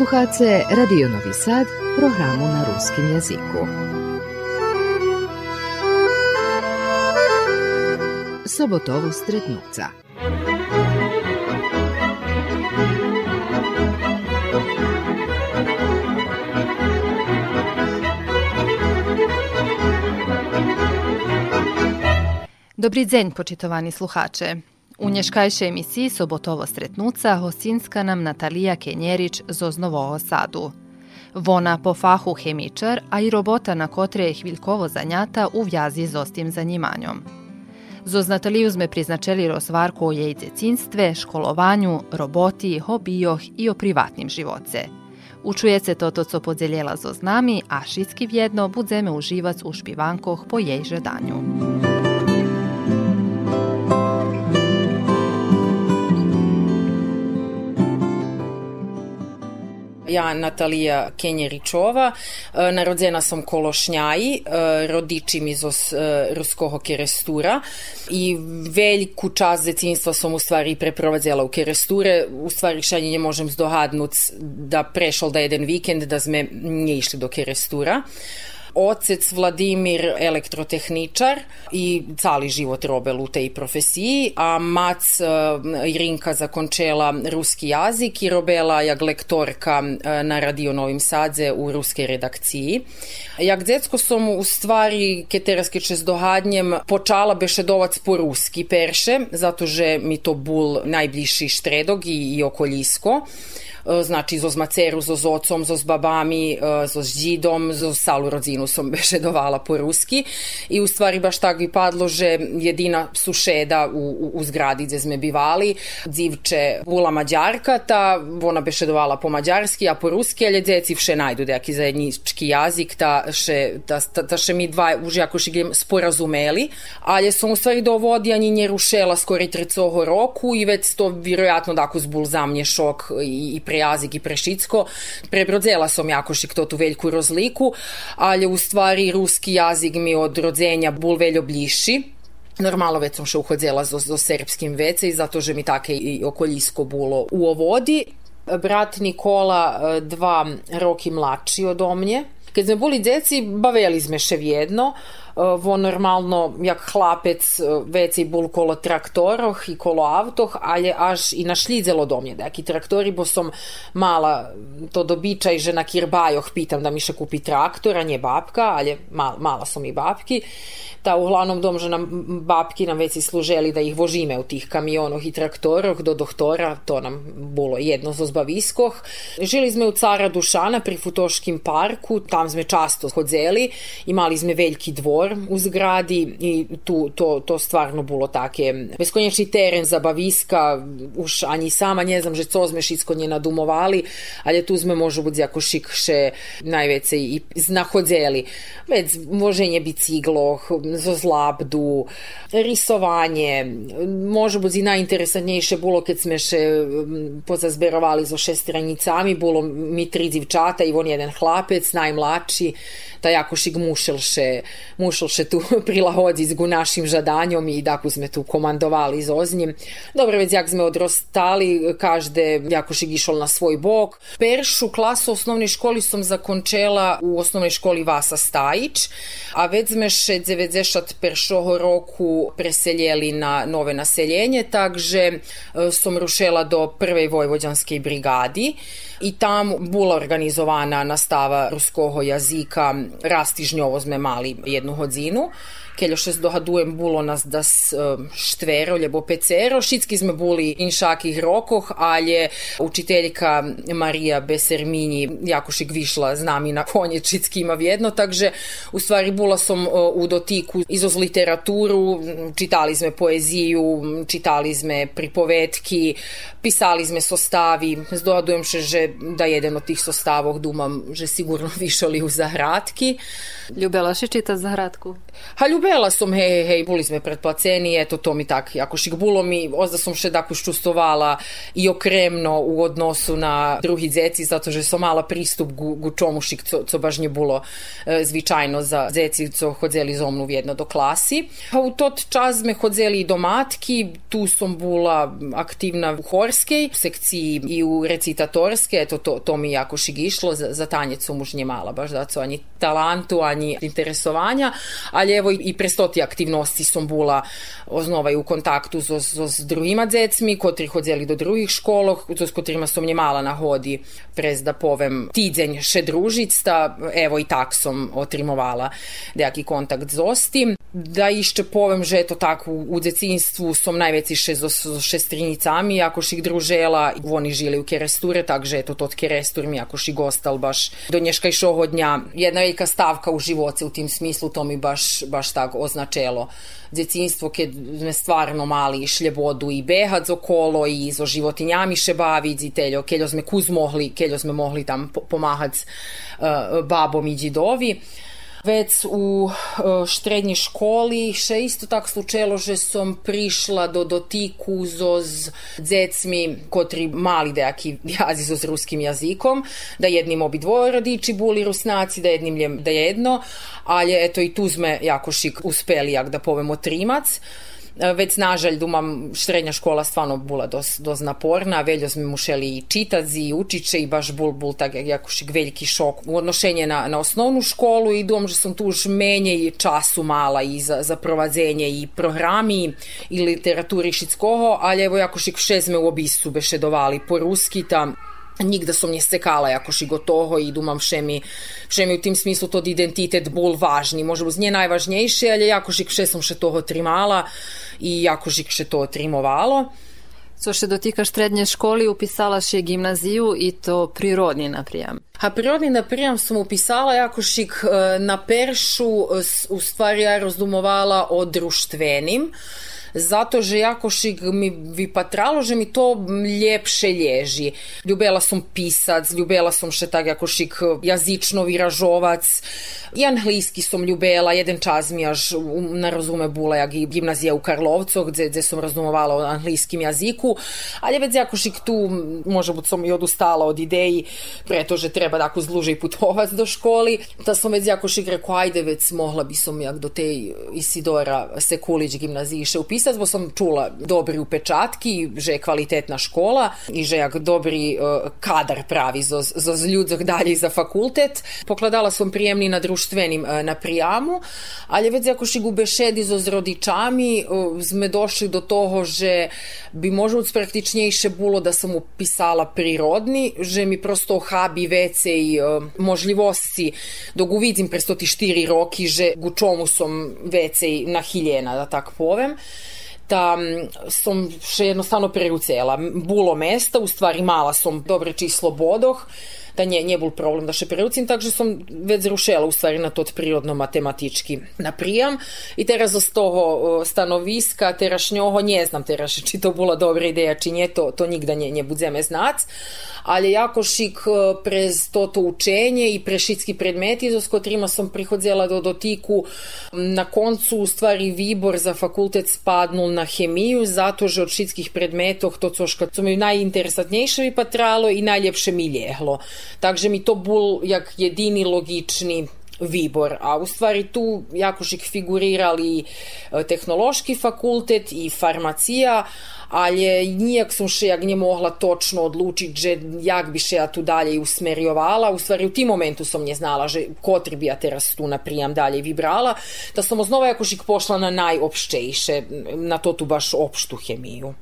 Slušate Radio Novi Sad, programu na ruskim jeziku. Sobotovo stretnuca. Dobry dzień, poczytowani słuchacze. U nješkajšej emisiji Sobotovo stretnuca hostinska nam Natalija Kenjerič z Oznovovo Sadu. Вона по фаху хемічар, а й робота на котре хвільково занята у в'язі з остім заніманням. Zo Nataliju sme priznačeli rozvarku o jej djecinstve, školovanju, roboti, hobijoh i o privatnim živoce. Učujece toto, co podzeljela zo z nami, a šitski vjedno budzeme uživac u špivankoh po jej žedanju. Ja, Natalija Kenjeričova, e, narodzena sam Kološnjaji, e, rodičim iz os, e, ruskoho kerestura. I veliku čast decinstva sam u stvari preprovadzela u keresture, u stvari šanjenje možem zdohadnuc da prešol da jedan vikend da sme nije išli do kerestura. Ocec Vladimir elektrotehničar i cali život robel u tej profesiji, a mac Irinka zakončela ruski jazik i robela jak lektorka na Radio Novim Sadze u ruske redakciji. Jak dzetsko som u stvari keteraske čez dohadnjem počala bešedovac po ruski perše, zato že mi to bul najbližši štredog i, i okoljisko znači zo z maceru, zo z ocom, zo z babami, zo z džidom, zo salu rodzinu som bešedovala po ruski. I u stvari baš tak bi padlo, že jedina sušeda u, u, u zgradi gde sme bivali, dzivče bula mađarka, ta ona bešedovala po mađarski, a po ruski, ali dzeci vše najdu deki zajednički jazik, ta še, ta, ta, ta še mi dva už jako šigem sporazumeli, ali som u stvari dovodi ani nje rušela skori trecoho roku i već to vjerojatno dako zbul zamnje šok i, i pre jazik i prešicko. Prebrodzela som jakošik to tu veljku rozliku, ali u stvari ruski jazik mi od rodzenja bul veljo bliši. Normalno već sam še uhodzela zo, zo srpskim vece i zato že mi take i okoljisko bulo u ovodi. Brat Nikola dva roki mlači od omnje. Kad sme boli djeci, baveli sme še vjedno, normalno jak chlapec vecej bol kolo traktoroh i kolo avtoh, ale až i našlidzelo do mnje deki traktori, bo som mala to dobičaj, že na kirbajoh pitam da mi še kupi traktor, a nje babka, ale mal, mala som i babki. Ta uglavnom dom, že nam babki nam veci služeli da ih vožime u tih kamionoh i traktoroh do doktora, to nam bolo jedno zo zbaviskoh. Žili sme u cara Dušana pri Futoškim parku, tam sme často hodzeli, imali sme veljki dvor u zgradi i tu to, to stvarno bilo take beskonječni teren za baviska, už ani sama ne znam, že co sme šitsko nje nadumovali, ali tu sme možu biti jako šikše najvece i znahodzeli. Već voženje bicikloh, zo zlabdu, risovanje, može biti najinteresantnejše bilo kad sme še pozazberovali zo šest stranicami, bilo mi tri dzivčata i on jedan hlapec, najmlači, ta jako šik mušelše, mušelše tu prilahodzi z našim žadanjom i daku sme tu komandovali z oznjem. Dobro, već jak sme odrostali, každe jako šik išol na svoj bok. Peršu klasu osnovnej školi som zakončela u osnovnej školi Vasa Stajić, a već sme še 91. roku preseljeli na nove naseljenje, takže som rušela do prvej vojvođanske brigadi i tam bula organizovana nastava ruskoho jazika rastižnjovo sme mali jednu hodzinu keljo še zdohadujem bulo nas da s štvero, ljebo pecero. Šitski sme buli in šakih rokoh, ali učiteljka Marija Besermini jakošik višla z nami na konje šitskima vjedno, takže u stvari bula sam u dotiku izoz literaturu, čitali sme poeziju, čitali sme pripovetki, pisali sme sostavi, zdohadujem še, že da jedan od tih sostavov dumam, že sigurno višali u zahratki. Ljubela še čita zahratku? Ha, ljube vela som, hej, hej, buli sme predplaceni, eto to mi tak, jakož bilo mi, ozda som še tako čustovala i okremno u odnosu na drugi dzeci, zato že som mala pristup gu, gu čomušik, co, co baš nje bilo e, zvičajno za dzeci, co hodzeli zomnu vjedno do klasi. A u tot čas me hodzeli i do matki, tu som bula aktivna u horskej sekciji i u recitatorske, eto to, to mi jako išlo, za, za tanjec som už nje mala, baš da co ani talantu, ani interesovanja, ali evo i prestoti aktivnosti som bula oznova u kontaktu so, so s drugima dzecmi, kotri hodzeli do drugih školov, so s kotrima som nje mala nahodi, prez da povem tidzenj še družic, evo i tak som otrimovala dejaki kontakt z ostim. Da išče povem, že eto tako u dzecinstvu som najveci še so šestrinicami, ako ših družela, oni žili u Keresture, takže eto tot Kerestur mi ako ši gostal baš do nješkaj šoho dnja. Jedna velika stavka u živoce u tim smislu, to mi baš, baš tak označelo djecinstvo, kad sme stvarno mali išlje i behad okolo i zo životinjami še baviť, i teljo, keljo sme kuz mohli, keljo sme mohli tam pomahať uh, babom i dzidovi. Već u štrednji školi še isto tak slučelo, že som prišla do dotiku zo z dzecmi kotri mali dejaki jazi zo s ruskim jazikom, da jednim obidvoje rodiči buli rusnaci, da jednim ljem da jedno, ali eto i tu sme jako šik uspeli jak da povemo trimac. Već nažalj dumam srednja škola stvarno bula dos, dos naporna, veljo sme mušeli i čitazi i učiće i baš bul, bul tak jakošik veliki šok. U odnošenje na, na osnovnu školu i dom že sam tu už menje i času mala i za, za provadzenje i programi i literaturi šitskoho, ali evo jakošik šezme u obisu beše dovali po ruski tam nigde som nje stekala jakož i gotovo i dumam še mi, še mi u tim smislu tod identitet bol važni. Može uz nje najvažnejše, ali jakož i še som še toho trimala i jakož i še to trimovalo. Co še dotika štrednje školi, upisala še gimnaziju i to prirodni naprijam. A prirodni naprijam sam upisala jako šik na peršu, u stvari ja razdumovala o društvenim, zato že jakošik mi vypatralo, že mi to ljepše lježi. Ljubela sam pisac, ljubela sam še tak jakošik jazično viražovac, i angliski som ljubela, jeden čas mi až na rozume bula i gimnazija u Karlovcu, gde, gde sam razumovala o anglijskim jaziku, ali već jakošik tu, bud sam i odustala od ideji, pretože treba da ako zluže i putovac do školi, da sam već jakošik rekao, ajde već mogla bi sam jak do te Isidora Sekulić gimnazije upisati, bo sam čula dobri upečatki, že je kvalitetna škola i že jak dobri uh, kadar pravi za, za ljudzok dalje za fakultet. Pokladala sam prijemni na društvenim e, na prijamu, ali već ako si gube šedi z ozrodičami, sme došli do toho, že bi možno praktičnejše bilo da sam upisala prirodni, že mi prosto habi vecej možljivosti dok uvidim presto ti štiri roki, že gu čomu som vecej nahiljena, da tak povem da som še jednostavno preucela. Bulo mesta, u stvari mala som dobre číslo bodoh, da nje, nje bol problem da še preucim, takže som već zrušela u stvari na tot prirodno matematički na prijam i teraz z toho stanoviska terašnjoho nje znam teraš či to bila dobra ideja či nje, to, to nigda nje, nje budzeme znac, ali jako šik prez toto učenje i prešitski predmeti s kotrima sam prihodzela do dotiku na koncu u stvari vibor za fakultet spadnul na hemiju zato že od šitskih predmetov to coška co mi najinteresantnejše mi patralo i najljepše mi ljehlo. Takže mi to bol jak jediný logični výbor. A u stvari tu jako šik figurirali tehnološki fakultet i farmacija, ali nijak sam še jak nje mogla točno odlučiti, že jak bi še ja tu dalje usmerjovala. U stvari u tim momentu sam nje znala, že kotri bi ja teraz tu naprijam dalje vibrala, da sam oznova jako šik pošla na najopštejše, na to tu baš opštu hemiju.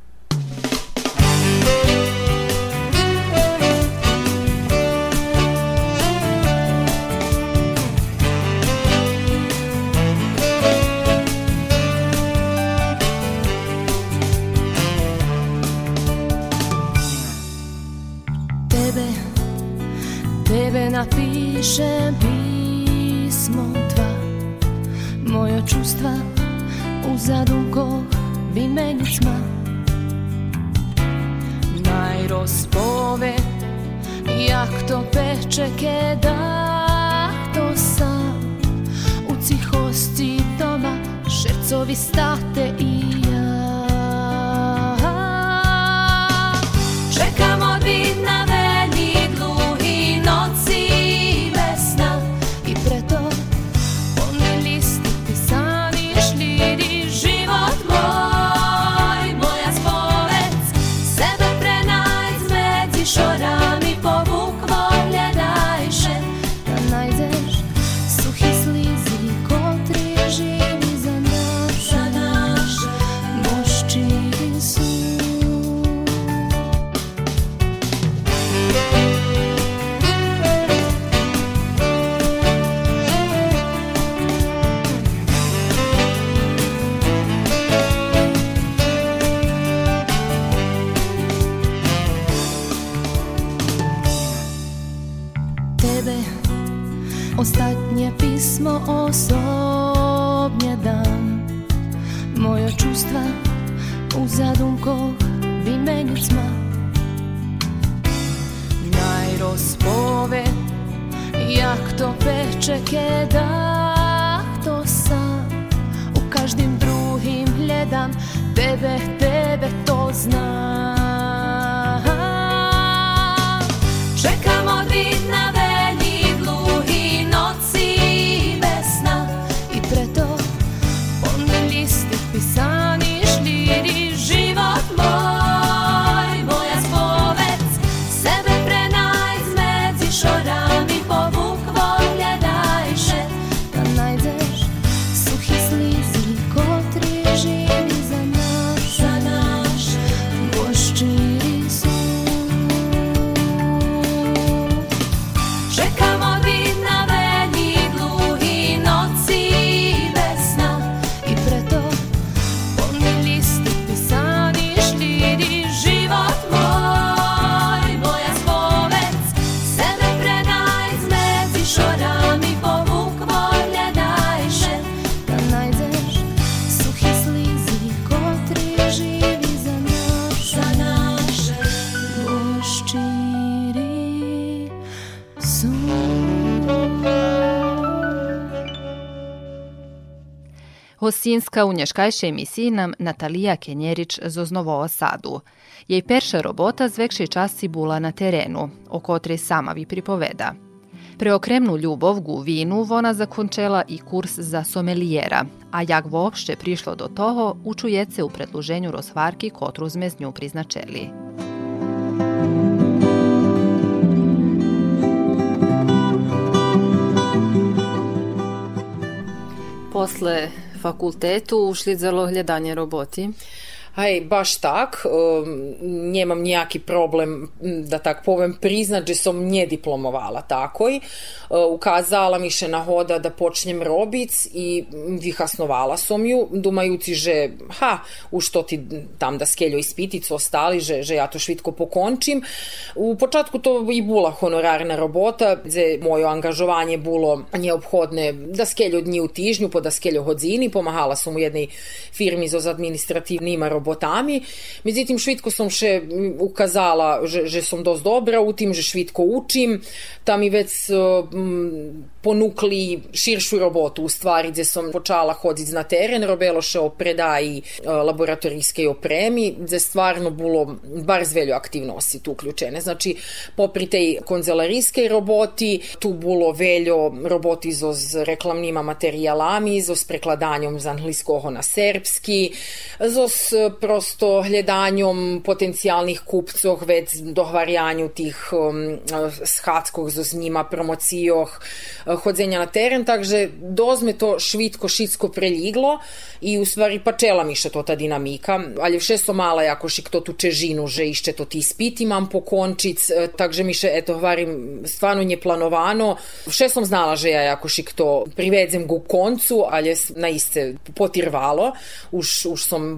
Napišem pismo dva Moje čustva u zadunkoh vymeniť ma Najrozpove jak to peče keda to sam u cichosti doma suncovi state i Hostinska u nješkajšej emisiji nam Natalija Kenjerič z Oznovo Sadu. Jej perša robota zvekšej časti bula na terenu, o kotrej sama vi pripoveda. Preokremnu ljubov gu vinu vona zakončela i kurs za somelijera, a jak voopšte prišlo do toho, učujece u predluženju rozvarki kotru sme z nju priznačeli. Posle fakultetu ušli zelo gledanje roboti. Aj, baš tak. Um, nemam nejaký problém, da tak povem, priznať, že som nediplomovala takoj. Uh, ukázala mi še nahoda da počnem robic i vyhasnovala som ju, dumajući, že ha, u što ti tam da skeljo ispiticu ostali, že, že ja to švitko pokončim. U počatku to i bula honorarna robota, gde moje angažovanje bilo neophodne da skeljo dni u tižnju, po da skeljo hodzini, pomahala sam u jednoj firmi za administrativnima robota robotami. Međutim, švitko som še ukazala, že, že som dosť dobra u tim, že švitko učim. Ta mi već um, ponukli širšu robotu, u stvari, gde som počala hoditi na teren, robelo še o predaji uh, laboratorijske opremi, gde stvarno bilo bar zvelju aktivnosti tu uključene. Znači, popri tej konzelarijske roboti, tu bilo veljo roboti zo z reklamnima materijalami, zo s prekladanjom z angliskoho na serbski, zo s prosto hledanjom potencijalnih kupcov, već dohvarjanju tih um, schackog zo z njima, promocijoh, hodzenja na teren, takže dozme to švitko, šitsko preliglo i u stvari pačela mi še to ta dinamika, ali vše so mala jako šik to tu čežinu, že išće to ti ispit imam po končic, uh, takže mi še, eto, hvarim, stvarno nje planovano, vše som znala, že ja jako šik to privedzem go koncu, ali na iste potirvalo, už, už som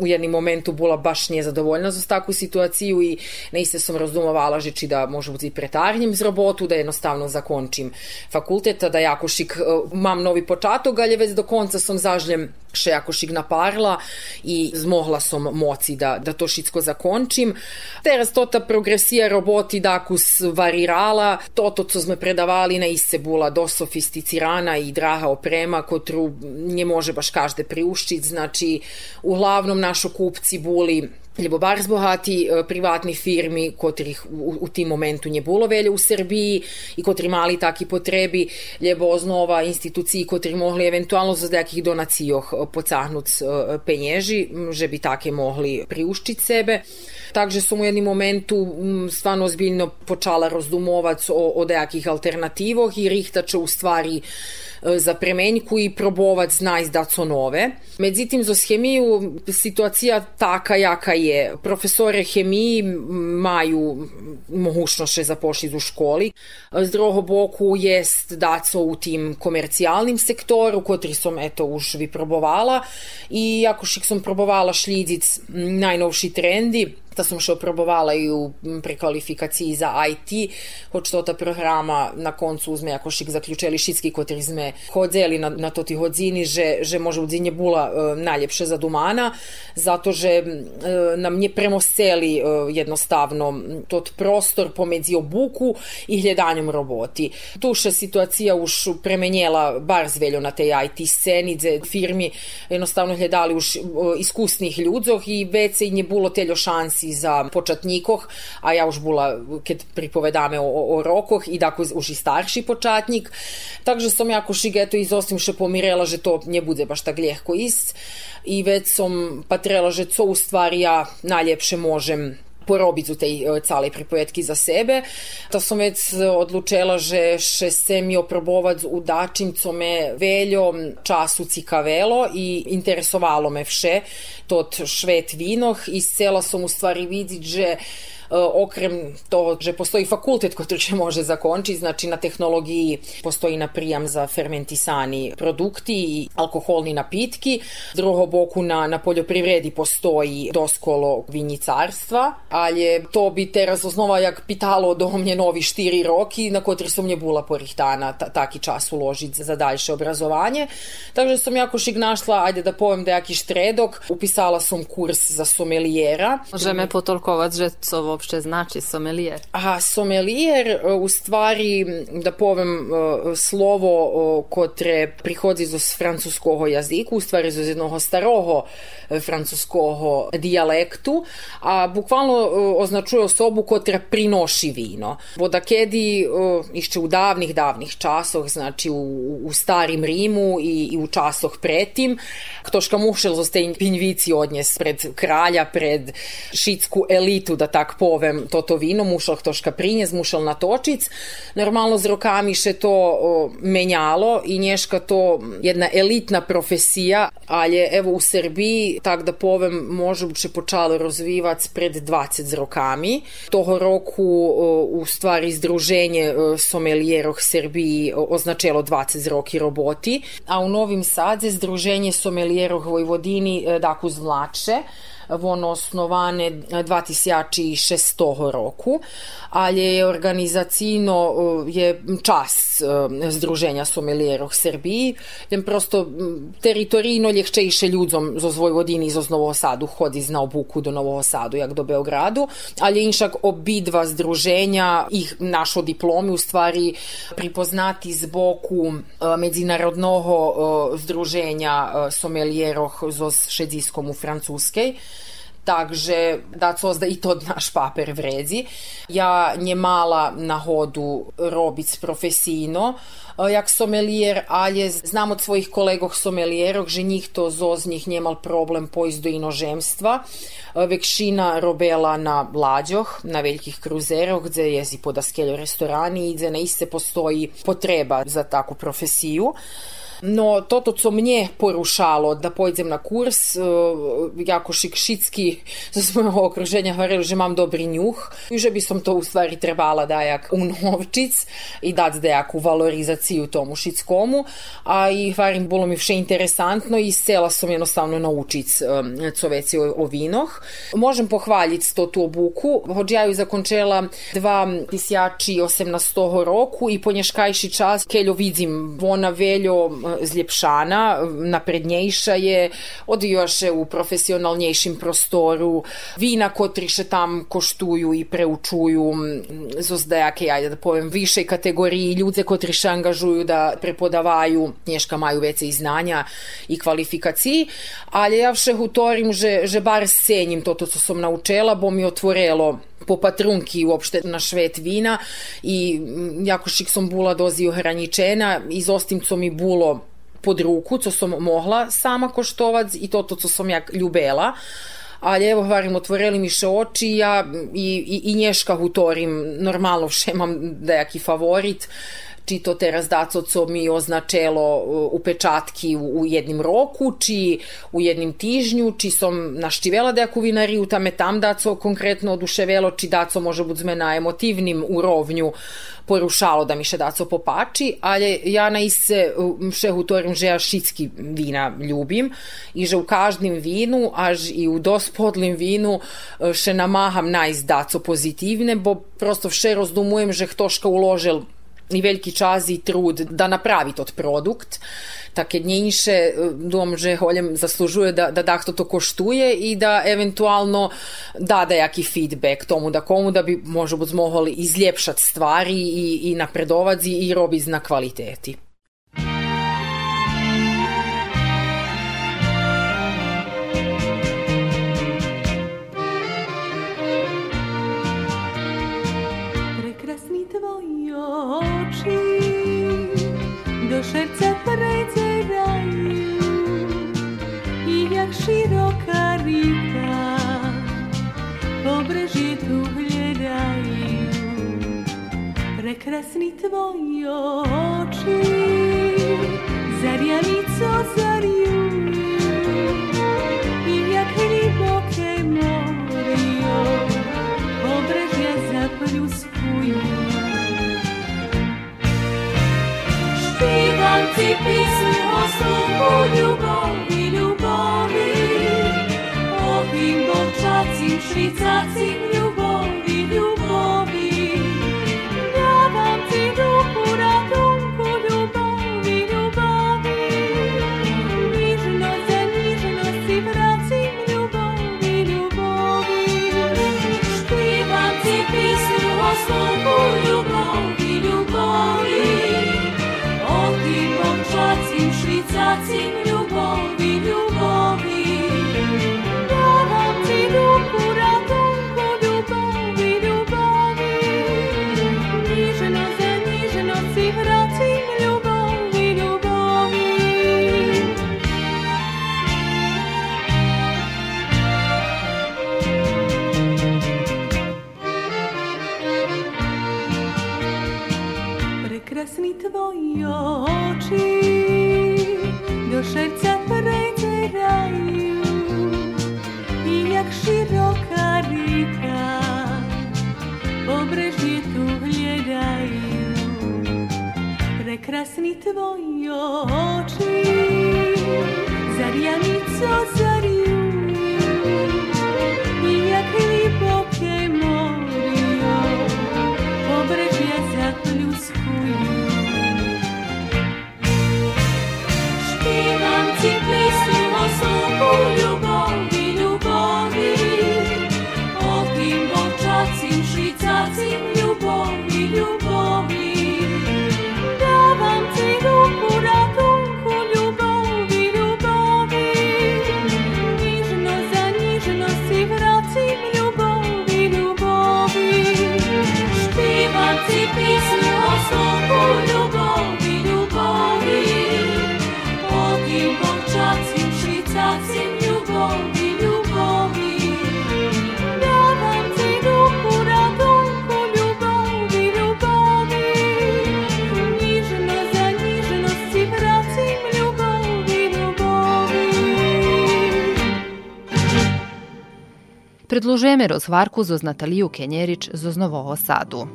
u jednim momentu bola baš nezadovoljna za takvu situaciju i naiste som razumovala že či da može biti pretarnjem z robotu, da jednostavno zakončim fakultet, da jako šik, e, mam novi počatok, ali već do konca som zažljem še jakošik naparla i zmohla som moci da, da to šitsko zakončim. Teraz tota progresija roboti dakus varirala, toto co sme predavali na isce bula do sofisticirana i draha oprema, kotru nje može baš každe priuščit, znači uglavnom našo kupci buli lebo bar zbohati e, privatni firmi, kotrih u, u tim momentu nje bilo velje u Srbiji i kotri mali taki potrebi, lebo oznova instituciji kotri mohli eventualno za nekih donacijoh e, pocahnuc e, penježi, že bi take mogli priuščit sebe. Takže sam u jednom momentu stvarno ozbiljno počala rozdumovac o, o nejakih alternativoh i rihtače u stvari za premenjku i probovac znaj da co nove. Međutim, za hemiju situacija taka jaka je. Profesore hemiji maju mogućnost še zapošli u školi. Z drugo boku jest daco u tim komercijalnim sektoru, kotri som eto už vyprobovala i ako šik som probovala šljidzic najnovši trendi, da sam še oprobovala i u prekvalifikaciji za IT, hoć to ta programa na koncu uzme ako šik zaključeli šitski kotri zme hodzeli na, na to ti hodzini, že, že može u dzinje bula e, najljepše za dumana, zato že e, nam nje premosteli e, jednostavno tot prostor pomedzi obuku i hljedanjem roboti. Tuša situacija už premenjela bar zveljo na tej IT sceni, gde firmi jednostavno hledali už e, iskusnih ľudzoch i već se nje bulo teljo šansi si za počatnikoh, a ja už bula, keď pripovedáme o, o rokoh i dako už i starší počatnik. Takže som jako šigeto izostim še pomirela, že to ne bude baš tak ljehko ist. I već som patrela, že co u stvari ja najljepše možem porobiť u tej e, calej pripojetki za sebe. To som već odlučila, že še se mi oprobovať u dačim, co me veljo času cikavelo i interesovalo me vše, tot švet vinoh i sela som u stvari vidjeti, že okrem toho, že postoji fakultet koji će može zakončiti, znači na tehnologiji postoji na prijam za fermentisani produkti i alkoholni napitki, drugo boku na, na poljoprivredi postoji doskolo vinjicarstva, ali to bi teraz osnova jak pitalo do mnje novi štiri roki na kotri su mnje bula porih dana ta, taki čas uložiti za daljše obrazovanje. Takže sam jako šig našla, ajde da povem da jaki štredok, upisala sam kurs za somelijera. Možeme potolkovati, že co uopšte znači somelijer? A somelijer e, u stvari, da povem e, slovo kotre prihodi z francuskog jaziku, u stvari iz jednog staroho e, francuskого dijalektu, a bukvalno označuje osobu kotra prinoši vino. Vodakedi išće u davnih, davnih časoh, znači u, u starim Rimu i, i u časoh pretim, ktoška mušel zostaje pinjvici odnjes pred kralja, pred šitsku elitu, da tak povem, toto vino, mušal ktoška prinjez, mušal natočic. Normalno z rokami še to o, menjalo i nješka to jedna elitna profesija, ali je evo u Srbiji, tak da povem, može bi se počalo rozvivac pred 20 z rokami. Toho roku o, u stvari združenje somelijeroh Srbiji označelo 20 z roki roboti, a u Novim Sadze združenje somelijeroh Vojvodini e, daku zvlače, воно основане 2006 року, ali je organizacijno je čas Združenja somelijerov Srbiji, jem prosto teritorijno ljehčejše ľudzom zo Vojvodini zo Novого Sadu hodí na obuku do Novого Sadu, jak do Beogradu, ali inšak obidva združenja ih našo diplomi u stvari pripoznati z boku Međunarodnog združenja somelijerov zo šedziskom u Francuskej, takže da da i to naš paper vredi. Ja nje mala na hodu robic profesijno, jak somelijer, ali znam od svojih kolegov somelijerov, že njih to zoz njih njemal problem pojść do inožemstva. Vekšina robela na lađoh, na velikih kruzeroh, gde jezi podaskeljo restorani i gde na iste postoji potreba za takvu profesiju. No, toto, co mnie porušalo da pojdem na kurs, e, jako šikšitski za svojho okruženja hovorili, že mám dobrý ňuch, že by som to u stvari trebala dajak unovčic i dať dejaku valorizaciju tomu šitskomu, a i hvarim, bolo mi vše interesantno i sela som jednostavno naučic e, co veci o, o vinoh. Možem pohvaljiti to tu obuku, hođe ja ju zakončela 2018 roku i po nješkajši čas keljo vidim vona veljo zljepšana, napredniejša je, odioše u profesionalniejšim prostoru, vina kotriše tam koštuju i preučuju. Zozdajake, ajde da povem, više kategoriji, ljude kotriše angažuju da prepodavaju, nješka maju vece i znanja i kvalifikaciji, ali ja vše hutorim, že, že bar scenjim to, to co sam naučela, bo mi otvorelo po patrunki uopšte na švet vina i jako šik som bula dozi ohraničena i zostim co mi bulo pod ruku, co som mohla sama koštovac i to to co som ja ljubela. Ali evo varim otvorili mi še oči ja i, i, i nješka hutorim normalno vše mam dejaki favorit či to teraz daco, co mi označelo u u, u jednim roku, či u jednim tižnju, či som naštivela dejaku vinariju, tame tam daco konkretno oduševelo, či daco može budzme na emotivnim urovnju porušalo da mi še daco popači, ali ja na ise še hutorim, že ja šitski vina ljubim i že u každim vinu, až i u dospodlim vinu še namaham najz daco pozitivne, bo prosto vše rozdumujem, že htoška uložil i veliki čas i trud da napravi tot produkt. Takie dniejsze, dom, że holjem zaslužuje da, da dahto to koštuje i da eventualno dade jaki feedback tomu da komu da bi možda mogli izljepšati stvari i, i napredovati i robiti na kvaliteti. Prekrasný tvoje oči, zariali, co zariujú i jak hliboké morio pobrežia zapľuskujú. Śpiewam Ci pieśń o słowu lubowi, lubowi O tym boczacim, szwicacim Predlužujeme rozvarku zoz Nataliju Kenjerić zoz Novoho Sadu.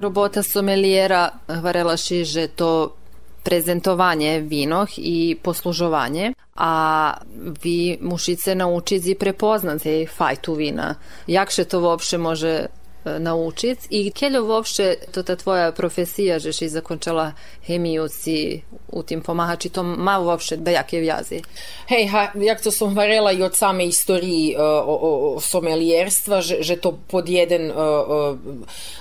Robota somelijera varela šiže to prezentovanje vinoh i poslužovanje, a vi mušice naučiți prepoznati fajtu vina. Jak še to uopšte može e, naučic i keljo uopšte to ta tvoja profesija, že si zakončala hemiju si u tim pomahači, to ma uopšte da jakie wjazy? Hej, ha, jak to som hovorila i od same istoriji uh, o, o, somelijerstva, že, že to pod jeden uh, uh,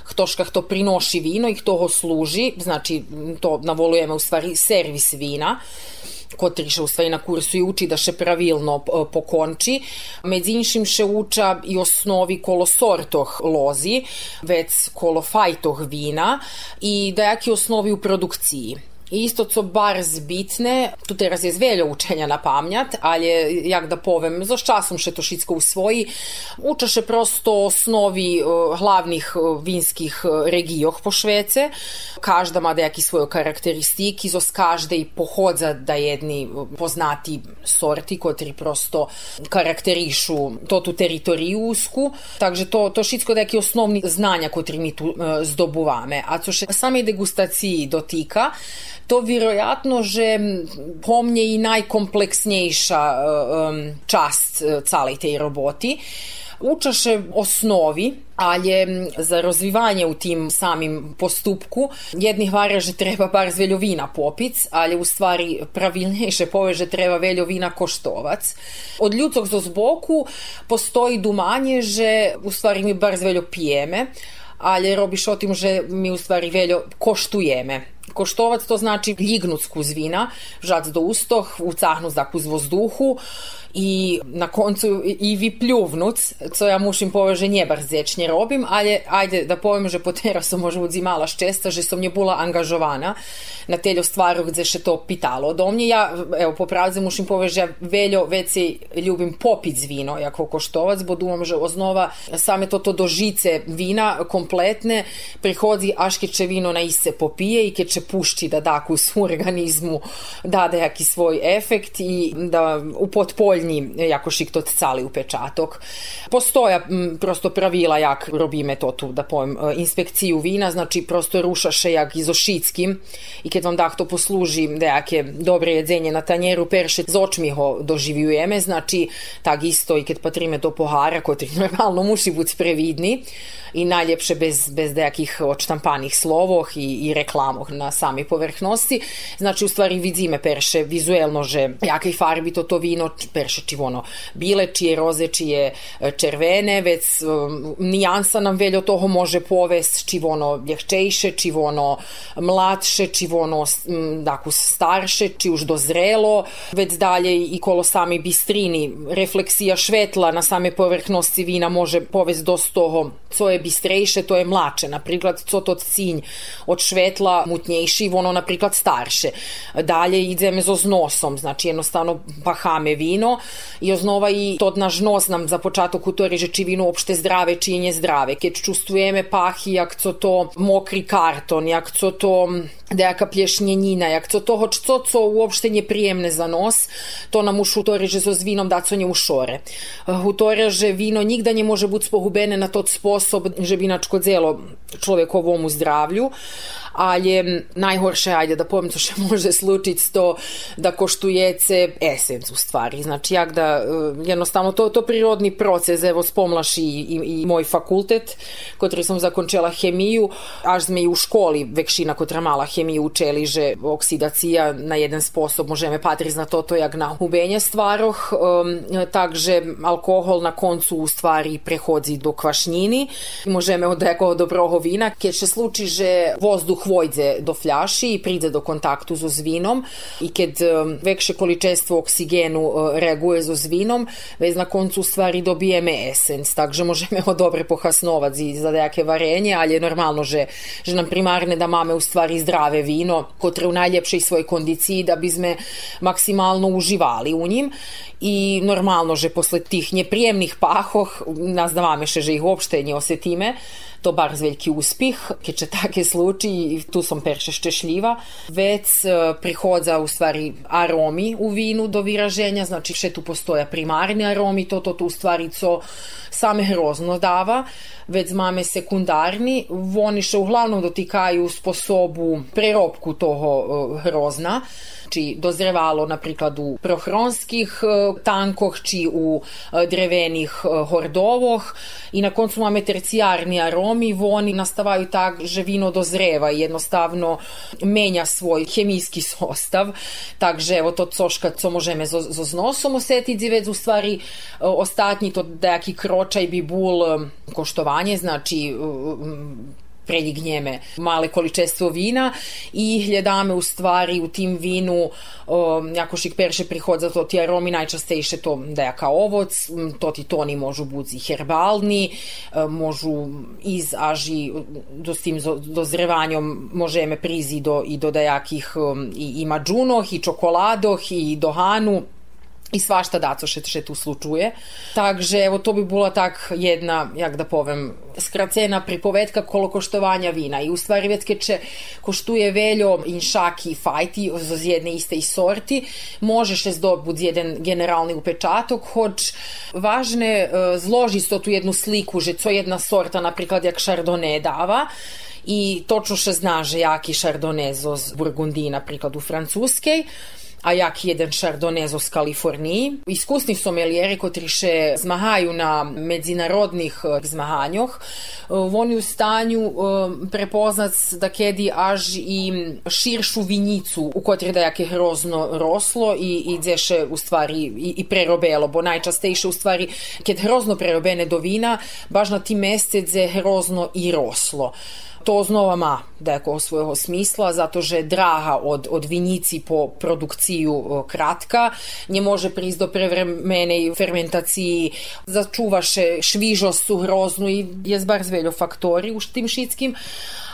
ktoška to prinoši vino i kto ho služi, znači to navolujeme u stvari servis vina. котри устvari на курсу и учи да ше правилно покончи. Меѓу иншим ше уча и основи коло сортох лози, вец коло фајтох вина и да јаки основи у продукцији. Isto co bar zbitne, tu teraz jest wiele uczenia na pamięć, ale jak da powiem, z czasem się to wszystko uswoji. Uczę się prosto osnowi hlavnih vinskih regijoh po Švece. Każda ma da svoje karakteristiki, z każdej pohodza da jedni poznati sorti, kotri prosto karakterišu to tu teritoriju usku. Takže to, to všetko da jaki osnovni znanja, kotri mi tu zdobuvame. A co še samej degustaciji dotika, to vjerojatno, že po mnje i najkompleksnejša um, čast calej tej roboti. Učaše osnovi, ali za rozvivanje u tim samim postupku jednih varja že treba bar z veljovina popic, ali u stvari pravilnejše pove že treba veljovina koštovac. Od ljudskog do zboku postoji dumanje, že u stvari mi bar z veljo pijeme, ali robiš o tim, že mi u stvari veljo koštujeme. Koštovac to znači ljignut skuz vina, žac do ustoh, ucahnut zaku z vozduhu, i na koncu i vi pljuvnuc, co ja mušim povie, že nie barzečne robim, ale ajde da poviem, že potera som možda udzimala ščesta, že som nje bula angažovana na telju stvaru gde še to pitalo do mnje. Ja, evo, po pravde mušim povie, že ja veljo veci ljubim popit z vino, jako koštovac, bo dumam, že oznova same to to do žice vina kompletne prihodzi će vino na ise popije i keď će pušti da da u organizmu dade jaki svoj efekt i da u potpolj dovoljni jako šiktot cali upečatok. Postoja m, prosto pravila jak robíme to tu, da povem, e, inspekciju vina, znači prosto rušaše jak izošickim i kad vam dah to posluži dejake dobre jedzenje na tanjeru, perše z očmi ho doživljujeme, znači tak isto i kad patrime do pohara, koji normalno muši biti previdni, i najljepše bez, bez nejakih odštampanih slovoh i, i reklamoh na sami povrhnosti. Znači, u stvari vidíme perše vizuelno, že jakej farbi to to vino, perše či ono bile, čije roze, čije červene, već um, nijansa nam veljo toho može povest, či ono ljehčejše, či ono mladše, či ono daku starše, či už dozrelo, već dalje i kolo sami bistrini, refleksija švetla na same povrhnosti vina može povest dosta toho, co je bistrejše, to je mlače. Наприклад, co to cinj od švetla mutnjejši, ono napríklad starše. Dalje ideme zo znosom, znači jednostavno pahame vino i i to nam za počatok či vino uopšte zdrave, či je zdrave. Keď čustujeme pahi, jak co to mokri karton, jak co to dejaka plješnjenina, jak co toho, co co uopšte nije prijemne za nos, to nam už utori, že zo s vinom da co nje ušore. Utori, že vino nigda nje može biti spohubene na tot sposob, že bi naškodzelo človekovomu zdravlju, ali najhorše, ajde da co še može slučiti to da koštujece esenc u stvari. Znači, jak da, jednostavno, to, to prirodni proces, evo, spomlaš i, i, i moj fakultet, kotri sam zakončela hemiju, až sme i u školi vekšina kotra mala hemiju učeli, že oksidacija na jeden sposob možeme patriz na toto jak na hubenje stvaroh, um, takže alkohol na koncu u stvari prehodzi do kvašnjini. Možeme od nekog dobroho vina, keď se sluči, že vozduh vojde do fľaši i príde do kontaktu so zvinom. I keď vekše količestvo oksigenu reaguje so zvinom, već na koncu stvari dobijeme esens, takže možeme ho dobre pohasnovati za nejaké varenje, ali je normalno, že, že nam primarne da máme u stvari zdrave vino, kotre u najljepšej svoj kondiciji da bi sme maksimalno uživali u njim i normalno, že posle tih neprijemnih pahoh, nas da máme še, že ih uopšte ne osetime, to bar veliki uspih, keď će take sluči i tu sam perše štešljiva, već prihodza u stvari aromi u vinu do vyraženja, znači še tu postoja primarni aromi, to to tu stvari co same hrozno dava, već máme sekundarni, oni še uglavnom dotikaju sposobu preробku toho hrozna či dozrevalo napríklad u prohronskih tankoh, či u drevenih hordovoh i na koncu máme tercijarni aromi, oni nastavaju tak, že vino dozreva i jednostavno menja svoj chemijski sostav. Takže evo to coška, co możemy zo, zo znosom osetiti, već u stvari ostatnji to dejaki kročaj bi bul koštovanje, znači predignjeme male količestvo vina i hljadame u stvari u tim vinu um, jako šik perše prihod za to ti aromi najčastejše to da je kao ovoc, to ti toni možu budzi herbalni, um, možu iz aži do s tim dozrevanjom možeme prizi do, i do dajakih um, i, i mađunoh i čokoladoh i dohanu i svašta daco še, še tu slučuje. Takže evo to bi bila tak jedna, jak da povem, skracena pripovedka kolo koštovanja vina. I u stvari već keče koštuje veljo in šaki i fajti z jedne iste i sorti, možeš es dobud jedan generalni upečatok, hoć važne uh, zloži to tu jednu sliku, že co jedna sorta, napriklad jak Chardonnay dava, i točno še zna, že jaki Chardonnay z Burgundiji, napriklad u Francuskej, a jak jeden Chardonnay z Kaliforniji. Iskusni somelijeri, kotri še zmahaju na međunarodnih eh, zmahanjoh, eh, oni u stanju eh, prepoznac da kedi až i širšu vinjicu u kotri da jake hrozno roslo i, i dzeše u stvari i, i prerobelo, bo najčastejše u stvari kad hrozno prerobene do vina, baš na tim mesece hrozno i roslo to znova deko svojho smisla, zato že draha od, od vinjici po produkciju kratka, nie može priz do prevremenej fermentaciji, začuvaše švižost suhroznu i je zbar zveljo faktori u tim šitskim,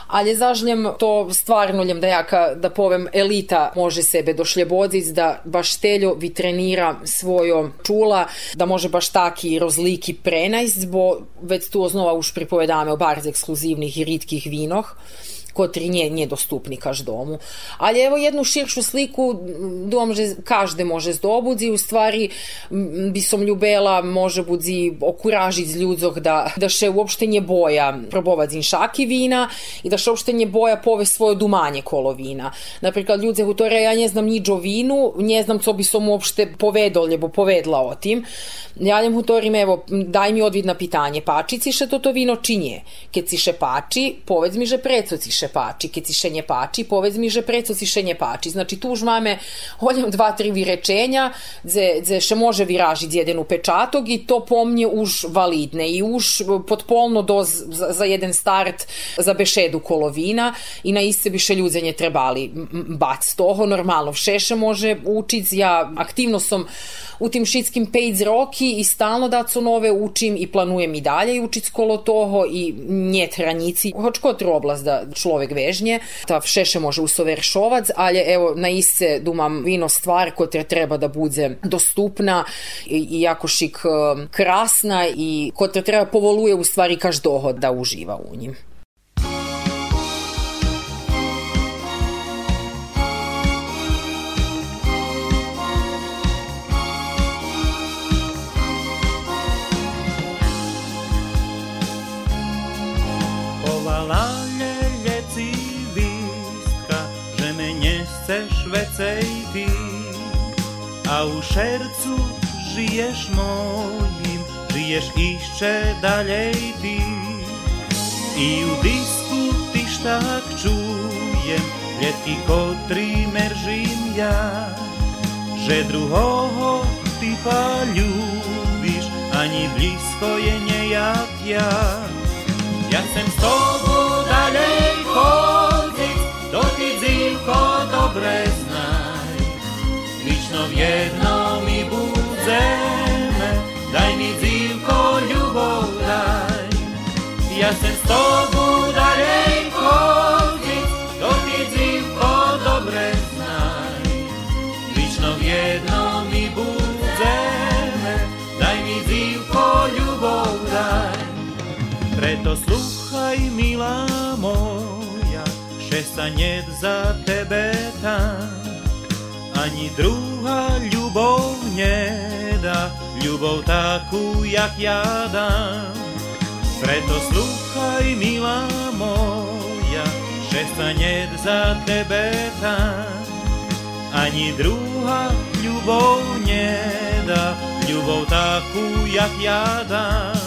ali zažljem to stvarno ljem da jaka, da povem, elita može sebe došljebodic, da baš teljo vitrenira svojo čula, da može baš taki rozliki prenajst, bo već tu oznova už pripovedame o barz ekskluzivnih i ritkih vinoh kotri nije, nije dostupni každomu. Ali evo jednu širšu sliku dom že každe može zdobudzi, u stvari bi som ljubela može budzi okuražić ljudzog da, da še uopšte nje boja probovat zinšaki vina i da še uopšte nje boja pove svoje dumanje kolo vina. Napriklad ljudze hutore ja nje znam niđo vinu, nje znam co bi som uopšte povedol, ljebo povedla o tim. Ja njem hutorim, evo, daj mi odvid na pitanje, pači ci še toto vino či nje? Keď si še pači, povedz mi že preco ci še pači, keď si še nje pači, povedz mi že preco si še nje pači. Znači tu už máme holjem dva, tri vyrečenja, dze, dze še može vyražiť jeden upečatok i to pomnje už validne i už potpolno doz za, za jeden start za bešedu kolovina i na iste bi še ljudzenje trebali bac toho, normalno všeše može učiť, ja aktivno som u tim šitskim pejz roki i stalno da su nove učim i planujem i dalje učit skolo toho i njet hranici. Hoć kotru oblast da človek vežnje, ta všeše može usoveršovac, ali evo na ise dumam vino stvar koja treba da bude dostupna i, i jako šik um, krasna i koja treba povoluje u stvari kaž dohod da uživa u njim. więcej a u sercu żyjesz moim, żyjesz jeszcze dalej ty. I u disku tyś tak czuję, wielki kotry merzim ja, że druhoho ty polubisz, ani blisko je nie jak ja. Ja chcę z tobą dalej chodzić, do ty dziwko dobre Lično v jednom mi budzeme, daj mi zimko ljubov daj. Ja sem s tobu chodiť, to ty zimko dobre znaj. Lično v jednom mi budzeme, daj mi zimko ljubov daj. Preto sluchaj, milá moja, net za tebe tam. Ani druhá ľubov nedá, ľubov takú, jak ja dám. Preto slúchaj, milá moja, že sa net za tebe tam. Ani druhá ľubov nedá, ľubov takú, jak ja dám.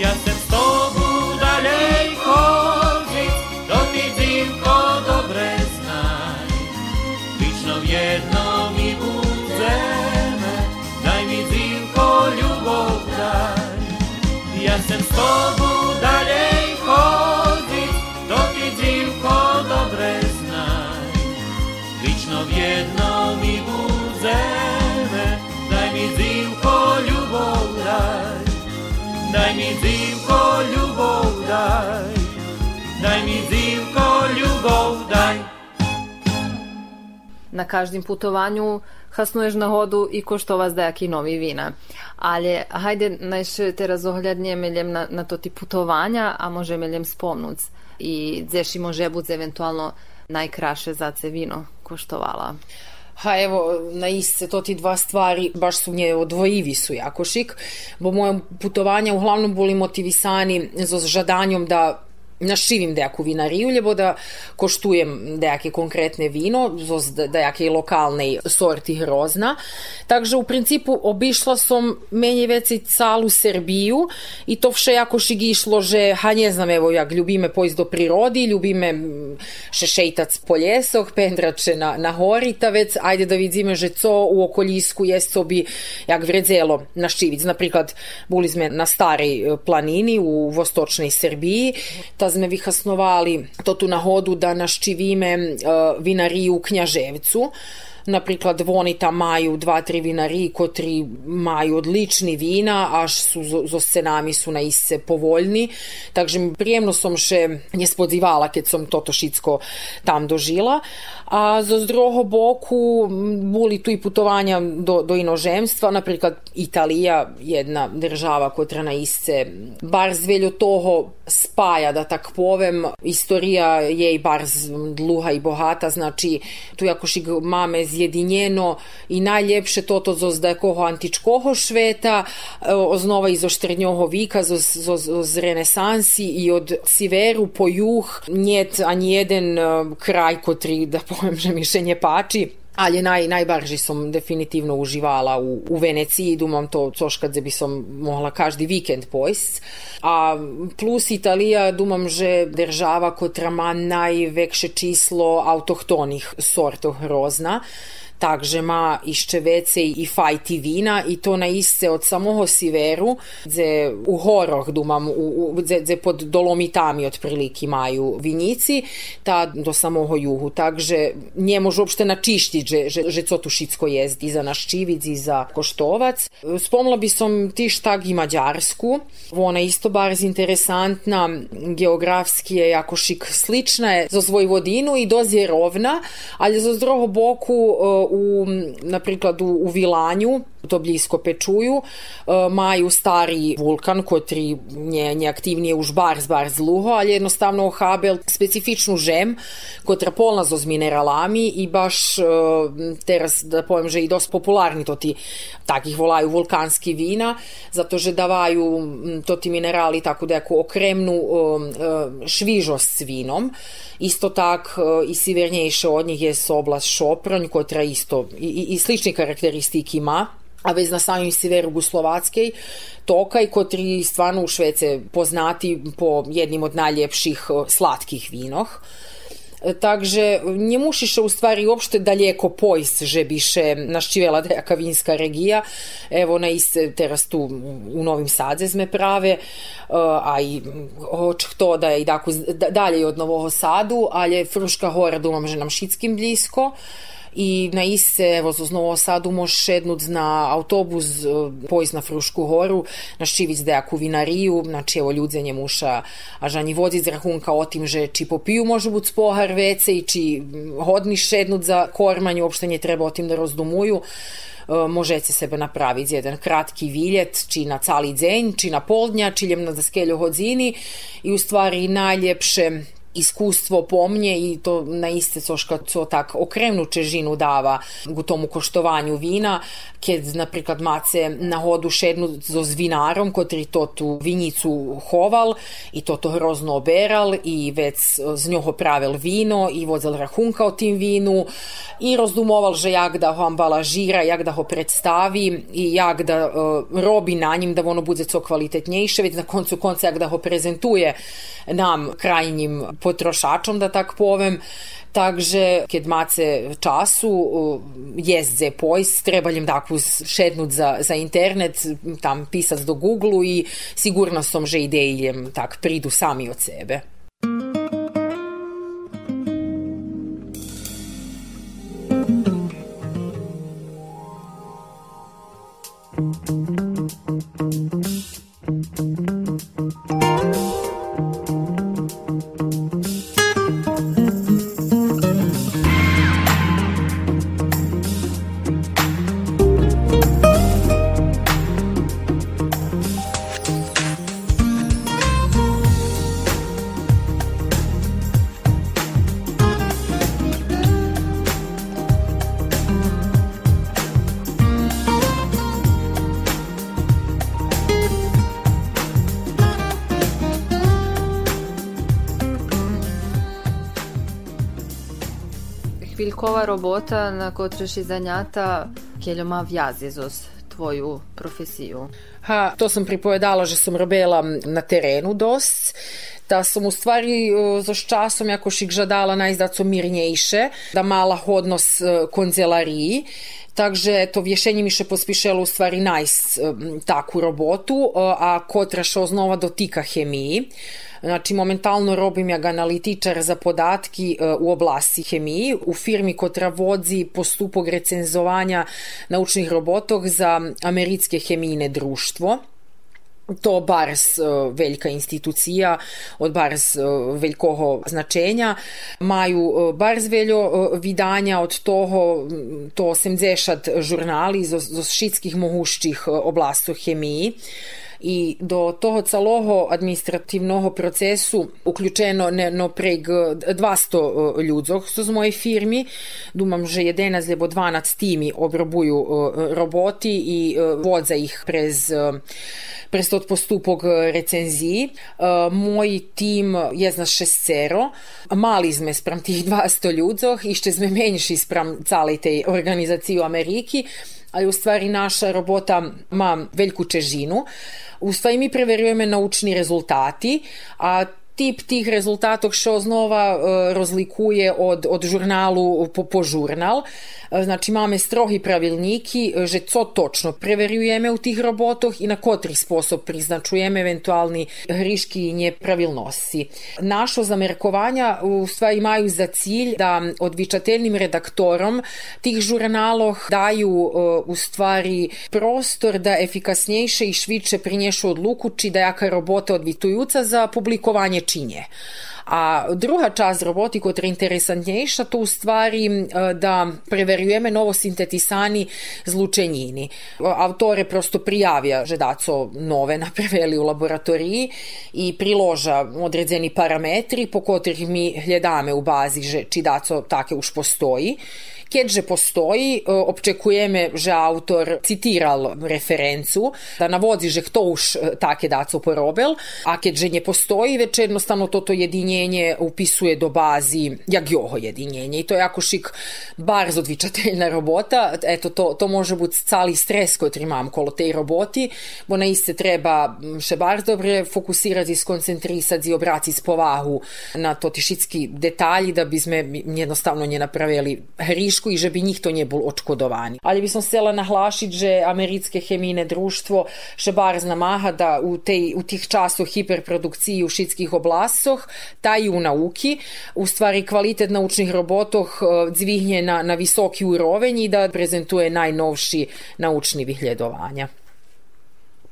Ja sem s tobou dalej chodziť, do ty dzivko dobre znaj. Vyčno v jednom mi budeme, daj mi dzivko ľubov daj. Ja sem s tobou dalej chodziť, do ty dzivko dobre znaj. Vyčno v jednom mi budeme, daj mi dzivko ľubov daj. Daj mi dzivko ľubov daj. Daj mi dzivko ľubov daj. Na každym putovanju hasnuješ na hodu i koštovaš dejaki novi vina. Ale hajde najš teraz ohľadne meljem na, na to ti putovanja, a može meljem spomnuc. I gdje može bud eventualno najkraše za ce vino koštovala. Ha evo, na iste to ti dva stvari baš su nje odvojivi su jako šik, bo moje putovanja uglavnom boli motivisani za žadanjom da našivim dejaku vinariju, lebo da koštujem dejake konkretne vino, zoz dejake lokalnej sorti hrozna. Takže u principu obišla som menje veci calu Serbiju i to vše jako šig išlo, že, ha ne znam, evo, jak ljubime pojst do prirodi, ljubime še šejtac po ljesoh, pendrače na, na hori, ta vec, ajde da vidime, že co u okoljisku jest bi jak vredzelo na Ščivic. Napriklad, boli sme na starej planini u vostočnej Srbiji, ta sme vyhasnovali to tu na hodu da naščivime uh, vinariju u Knjaževcu. Наприклад, вони там мають два-три вінари, котрі мають одличні віна, аж су зо сценами су наисце повольни. Takže приємно som še не сподівала, keď som toto šitsko tam dožila. A zo z druhого boku boli tu i putovanja do, do inozemstva, наприклад, Italija, jedna država kotra naisce bar zveljo toho spaja, da tak povem, istorija je i bar dluha i bohata, znači tu jakož máme zjedinjeno i najljepše toto zoz da je koho antičkoho šveta, oznova iz oštrednjoho vika, zoz, zoz, zoz renesansi i od siveru po juh njet ani jeden kraj kotri, da povem, že mi še nje pači, ali naj, najbardziej som definitivno uživala u, u Veneciji, dumam to což kad bi som mohla každi vikend pojst. A plus Italija, dumam, že država kotra ma najvekše číslo autohtonih sortov hrozna takže ma išče vece i fajti vina i to na iste od samoho Siveru, gdje u horoh dumam, u, u, gdje, gdje pod Dolomitami otprilike maju vinjici, ta do samoho juhu. Takže nie može uopšte načištiť, že, že, že co tu šicko jest i za naš čivic i za koštovac. Spomla bi som tiš tak i Mađarsku. Ona isto bar interesantna, geografski je jako šik slična je za Vojvodinu i doz je rovna, ali za zdroho boku u, наприклад, у, у Віланю, to blisko Pečuju, maju stari vulkan, kotri nje, nje aktivnije už bar zbar zluho, ali jednostavno Habel specifičnu žem, kotra polna zo z mineralami i baš teraz, da povem, že i dost popularni to ti takih volaju vulkanski vina, zato že davaju to ti minerali tako da jako okremnu švižost s vinom. Isto tak i sivernjejše od njih je oblast Šopronj, kotra isto i, i, i slični karakteristiki ima a već na samim severu Slovatskej Tokaj, kotri stvarno u Švece poznati po jednim od najljepših slatkih vinoh. Takže nie musisz u stvari uopšte daljeko pojst, že bi še naščivela dejaka vinska regija. Evo na iste teraz tu u Novim Sadze sme prave, a i hoć to da je i daku dalje od Novog Sadu, ali Fruška hora dumam, že nam šitskim blisko i na iste, evo, z Novo Sadu možeš šednut na autobus, pojst na Frušku horu, na Ščivic dejaku vinariju, znači evo ljudzenje muša, a žani vodit z rahunka o tim, že či popiju može bud spohar vece i či hodni šednut za kormanj, uopšte nje treba o tim da rozdumuju, možete sebe napraviti jedan kratki viljet, či na cali dzenj, či na poldnja, či ljem na zaskelju hodzini i u stvari najljepše iskustvo pomnje i to na iste coška co tak okremnu čežinu dava u tomu koštovanju vina, keď napríklad mace na hodu šednu so s vinarom, kotri to tu vinjicu hoval i to to hrozno oberal i već z njoho pravil vino i vozel rahunka o tim vinu i rozdumoval, že jak da ho ambalažira, jak da ho predstavi i jak da uh, robi na njim da ono bude co kvalitetnejše, već na koncu konca jak da ho prezentuje nam krajnjim potrošačom, da tak povem. Takže, keď máte času, jezdze pojst, treba im takvu šednut za, za internet, tam pisac do Google i sigurno som, že ideje tak pridu sami od sebe. Робота на котриш занята келема вјази зос твоju profesiju? Ha, to sam pripovedala, že sam robila na terenu dost, da sam u stvari za časom jako šik žadala najzdaco mirnejše, da mala hodnost konzelariji, Takže to vješenje mi še pospišelo u stvari najs taku robotu, a kotraša oznova dotika hemiji. Znači, momentalno robim jak analitičar za podatki u oblasti hemiji u firmi kotra vodzi postupog recenzovanja naučnih robotog za americké chemijne društvo. To bars veljka institucija od bars veljkoho značenja. Maju bars veljo vidanja od toho to 80 žurnali z, z šitskih mohuščih oblastu hemiji i do toho celoho administrativnog procesu uključeno ne, no preg 200 ľudzoch z mojej firmy. Думам, že 11 lebo 12 timi obrobuju roboti i vodza ih prez prez tot postupog recenziji. Moj tim je zna šestero, mali sme sprem tih 200 ľudzoch, išče sme menjši sprem calej tej organizaciji u Ameriki, ali u stvari naša robota ma veliku čežinu. U stvari mi preverujeme naučni rezultati, a tip tih rezultatov še oznova e, rozlikuje od, od žurnalu po, po žurnal. E, znači máme strohi pravilniki, e, že co točno preverujeme u tih robotoh i na kotri sposob priznačujeme eventualni hriški i nepravilnosti. Našo zamerkovanja u stvari imaju za cilj da odvičateljnim redaktorom tih žurnaloh daju u stvari prostor da efikasnejše i šviče prinješu odluku či da jaka robota odvitujuca za publikovanje činje. A druga čast roboti koja je interesantnejša, to u stvari da preverujeme novo sintetisani zlučenjini. Autore prosto prijavja že daco nove napravili u laboratoriji i priloža određeni parametri po kotrih mi hledame u bazi že či daco take už postoji. Keďže postoji, občekujeme, že autor citiral referencu, da navodzi, že kto už také dáco porobil, a keďže ne postoji, već jednostavno toto jedinjenje upisuje do bazi jak joho jedinjenje. I to je jako šik bardzo odvičateljna robota. Eto, to, to može biti cali stres koji imam kolo tej roboti, bo na iste treba še bar dobre fokusirati, skoncentrisati i obrati povahu na to tišitski detalji da bi sme jednostavno nje napravili hriš i že by nikto nebol odškodovaný. Ale by som chcela nahlašiť, že americké chemijné društvo še bar znamaha da u, tej, u tih časoch hiperprodukciji u šitskih oblasoch taju nauki, u stvari kvalitet naučnih robotoh dzvihnje na, na visoki urovenj i da prezentuje najnovši naučni vyhľadovanja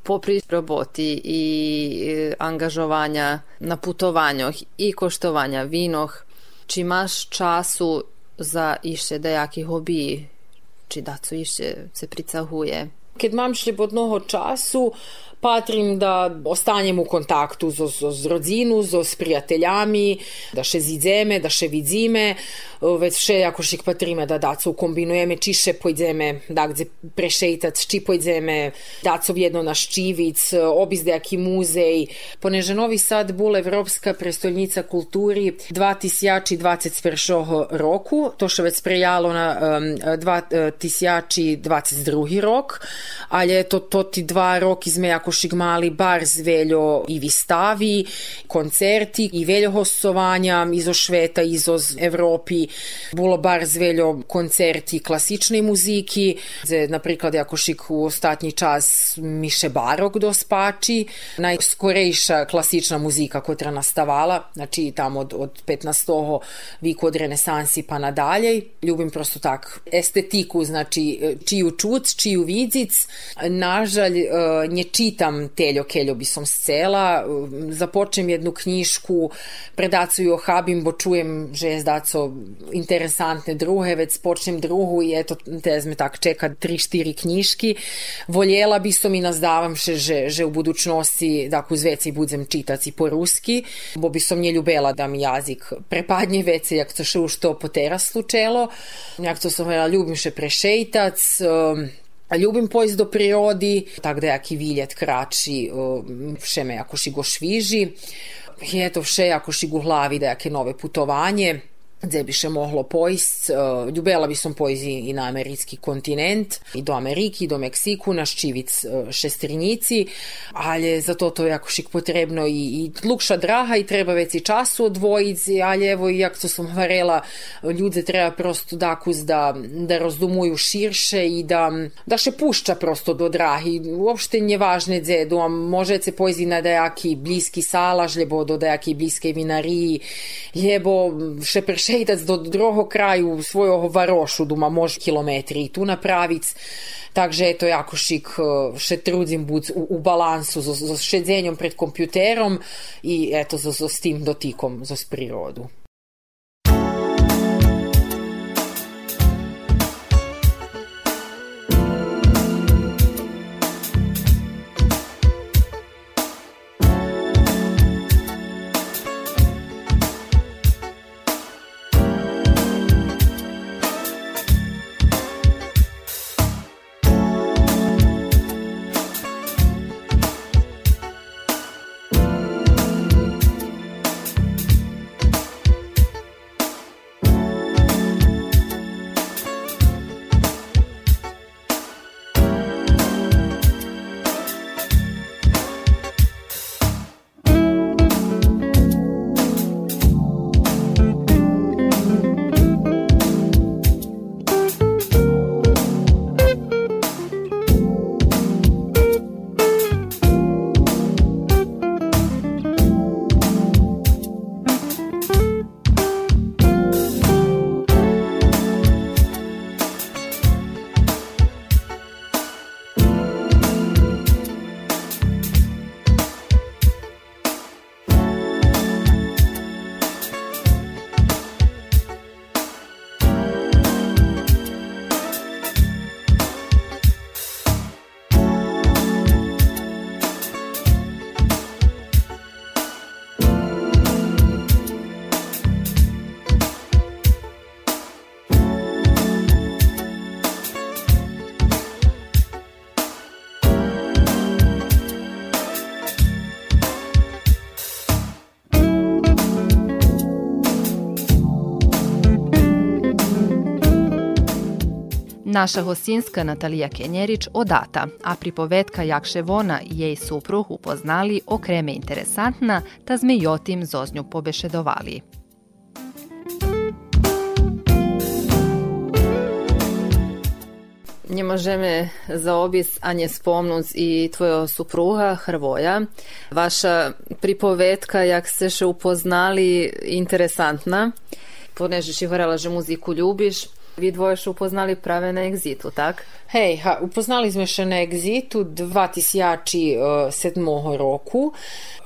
popri roboti i angažovanja na putovanjoh i koštovanja vinoh, či maš času za iще деякі гобі, чи да, це іще це прицягує. Keď mám ešte od času, patrim da ostanjem u kontaktu z, z, z rodzinu, z, z prijateljami, da še zidzeme, da še vidzime, već še jakož ich patrime da daco kombinujeme, či še pojdeme da gdje prešejtac, či pojdeme daco jedno na Ščivic, obizde jaki muzej. Poneže Novi Sad bol Evropska prestolnica kulturi 2021 roku, to še već sprejalo na um, 2022 rok, ali je to, to ti dva roki sme jakož mali bar zveljo i vistavi, koncerti i veljo hostovanja izo Šveta, izo Evropi, bilo bar zveljo koncerti klasičnej muziki, Zdaj, napriklad jakošik u ostatnji čas Miše Barok do spači, najskorejša klasična muzika koja nastavala, znači tamo od, od 15. viku od renesansi pa nadalje. Ljubim prosto tak estetiku, znači čiju čuc, čiju vidzic. Nažalj, e, nje čitam Teljo Keljo bisam sela, započnem jednu knjižku predaciju o Habimbo, čujem že je zdaco interesantne druge, već počnem drugu i eto, tez me tak čeka tri, štiri knjiški. Voljela bisom i nazdavam še, že, že u budućnosti, dakle, uz veci budem čitac po ruski, bo bisom nje ljubela da mi jazik prepadnje vece, jak to še u što po terasu čelo, jak to sam ljubim še prešejtac, um, Ljubim pojść do prirodi, tak da jaki viljet krači, vše me jako šigo šviži. Je to vše jako šigo hlavi da jake nove putovanje gdje bi še mohlo pojst. Ljubela bi som pojzi i na američki kontinent, i do Ameriki, i do Meksiku, na ščivic šestrinjici, ali za to to jako šik potrebno i, i lukša draha i treba već i času odvojici, ali evo i jak to sam varela, ljude treba prosto dakuz da, da rozdumuju širše i da, da še pušča prosto do drahi. Uopšte nje važne dze, do može se pojzi na dejaki bliski salaž, ljebo do dejaki bliske vinariji, ljebo še prše šejtac do druhého kraju svojho varošu, doma može kilometri i tu napravic. Takže je to jako šik, še trudim bud u, u balansu z, z šedzenjom pred kompjuterom i eto, z, z, s tim dotikom z prirodu. Naša hostinska Natalija Kenjerić odata, a pripovetka jak še vona i jej supruh upoznali okreme interesantna, ta zmejotim zoznju pobešedovali. Nie możemy zaobiec, a nie spomnąć i twoja supruga Hrvoja. Vaša pripovetka, jak ste še upoznali, interesantna. Poneže si hovorila, že muziku ljubiš. Vi dvoje še upoznali prave na egzitu, tak? Hej, ha, upoznali sme še na egzitu 2007 roku,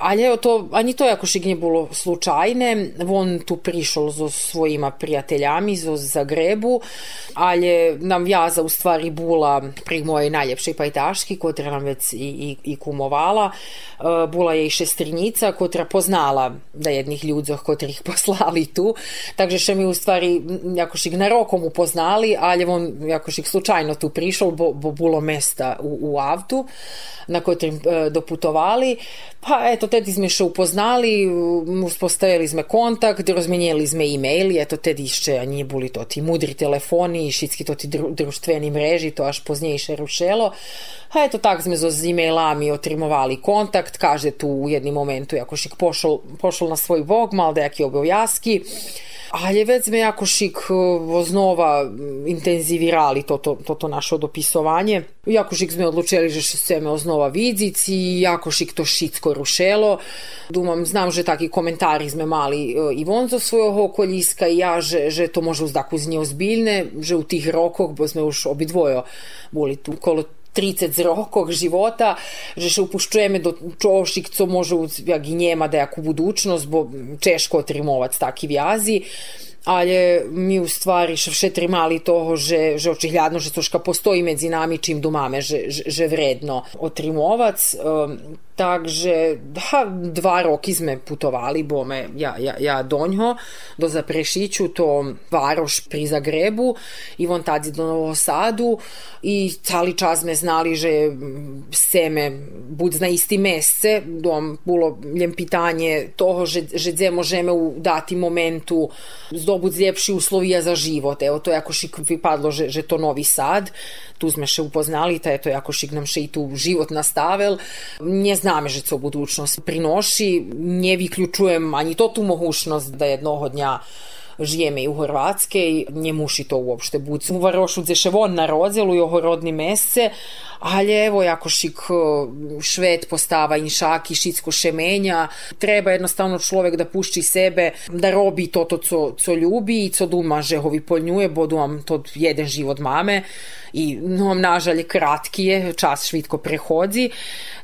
ali evo to, ani to jakož nie bolo slučajne, on tu prišol so svojima prijateljami zo Zagrebu, ali nam vjaza u stvari bula pri mojej najljepšej pajtaški, kotra nam već i, i, i kumovala. Bula je i šestrinjica, kotra poznala da jednih ľudzoch, kotri ih poslali tu, takže še mi u stvari jakož ih na rokom upoznali, ali on jakož ih slučajno tu prišol, bo, bo bilo mesta u, u avtu na kotrim e, doputovali. Pa eto, tedi sme še upoznali, uspostavili sme kontakt, rozmenjeli sme e-maili, eto išće, a nije boli to ti mudri telefoni, šitski to ti dru, društveni mreži, to až poznejše rušelo. A eto tak sme zo z e-mailami otrimovali kontakt, kaže tu u jednom momentu, ako šik pošol na svoj bog, mal dejaki objavjaski, ali već sme jako šik znova intenzivirali toto, toto naše dopisovanje. Jako šik sme odlučili, že se me oznova vidzic i jako šik to šitsko rušelo. Dumam, znam, že taki komentari sme mali i von zo svojho okoljiska i ja, že, že to može uzdaku z nje ozbiljne, že u tih rokoch, bo sme už obidvojo boli tu kolo 30 rokov života, že še upuščujeme do čošik, co može jak i njema da jaku budućnost, bo češko otrimovac taki vjazi ale mi u stvari še všetrimali toho, že, že očihlядно, že coška postoji medzi nami čim dumame, že, že, že vredno otrimovac. Um, takže da, dva roki sme putovali, bome ja, ja, ja do ňo, do Zaprešiću, to varoš pri Zagrebu i von tadzi do Novog Sadu i cali čas sme znali, že seme bud na isti mesce, dom bilo ljem pitanje toho, že, že dze možeme u dati momentu zdobud ljepši uslovija za život. Evo, to jako šik vypadlo, že, že to Novi Sad, tu sme še upoznali, ta je to jako šik nam še i tu život nastavil. Nie zname, že co budućnost prinoši, nie vyključujem ani to tu mogućnost da jednoho dnja žijeme i u Hrvatske, nie muši to uopšte buď. U Varošu gde še von narodzelu i ohorodni mesece, ali evo jako šik švet postava inšaki, šitsko šemenja. Treba jednostavno človek da pušči sebe, da robi to, to co, co ljubi i co duma že hovi poljnjuje, bo dumam to jeden život mame i no, nažalje kratki je, čas švitko prehodzi.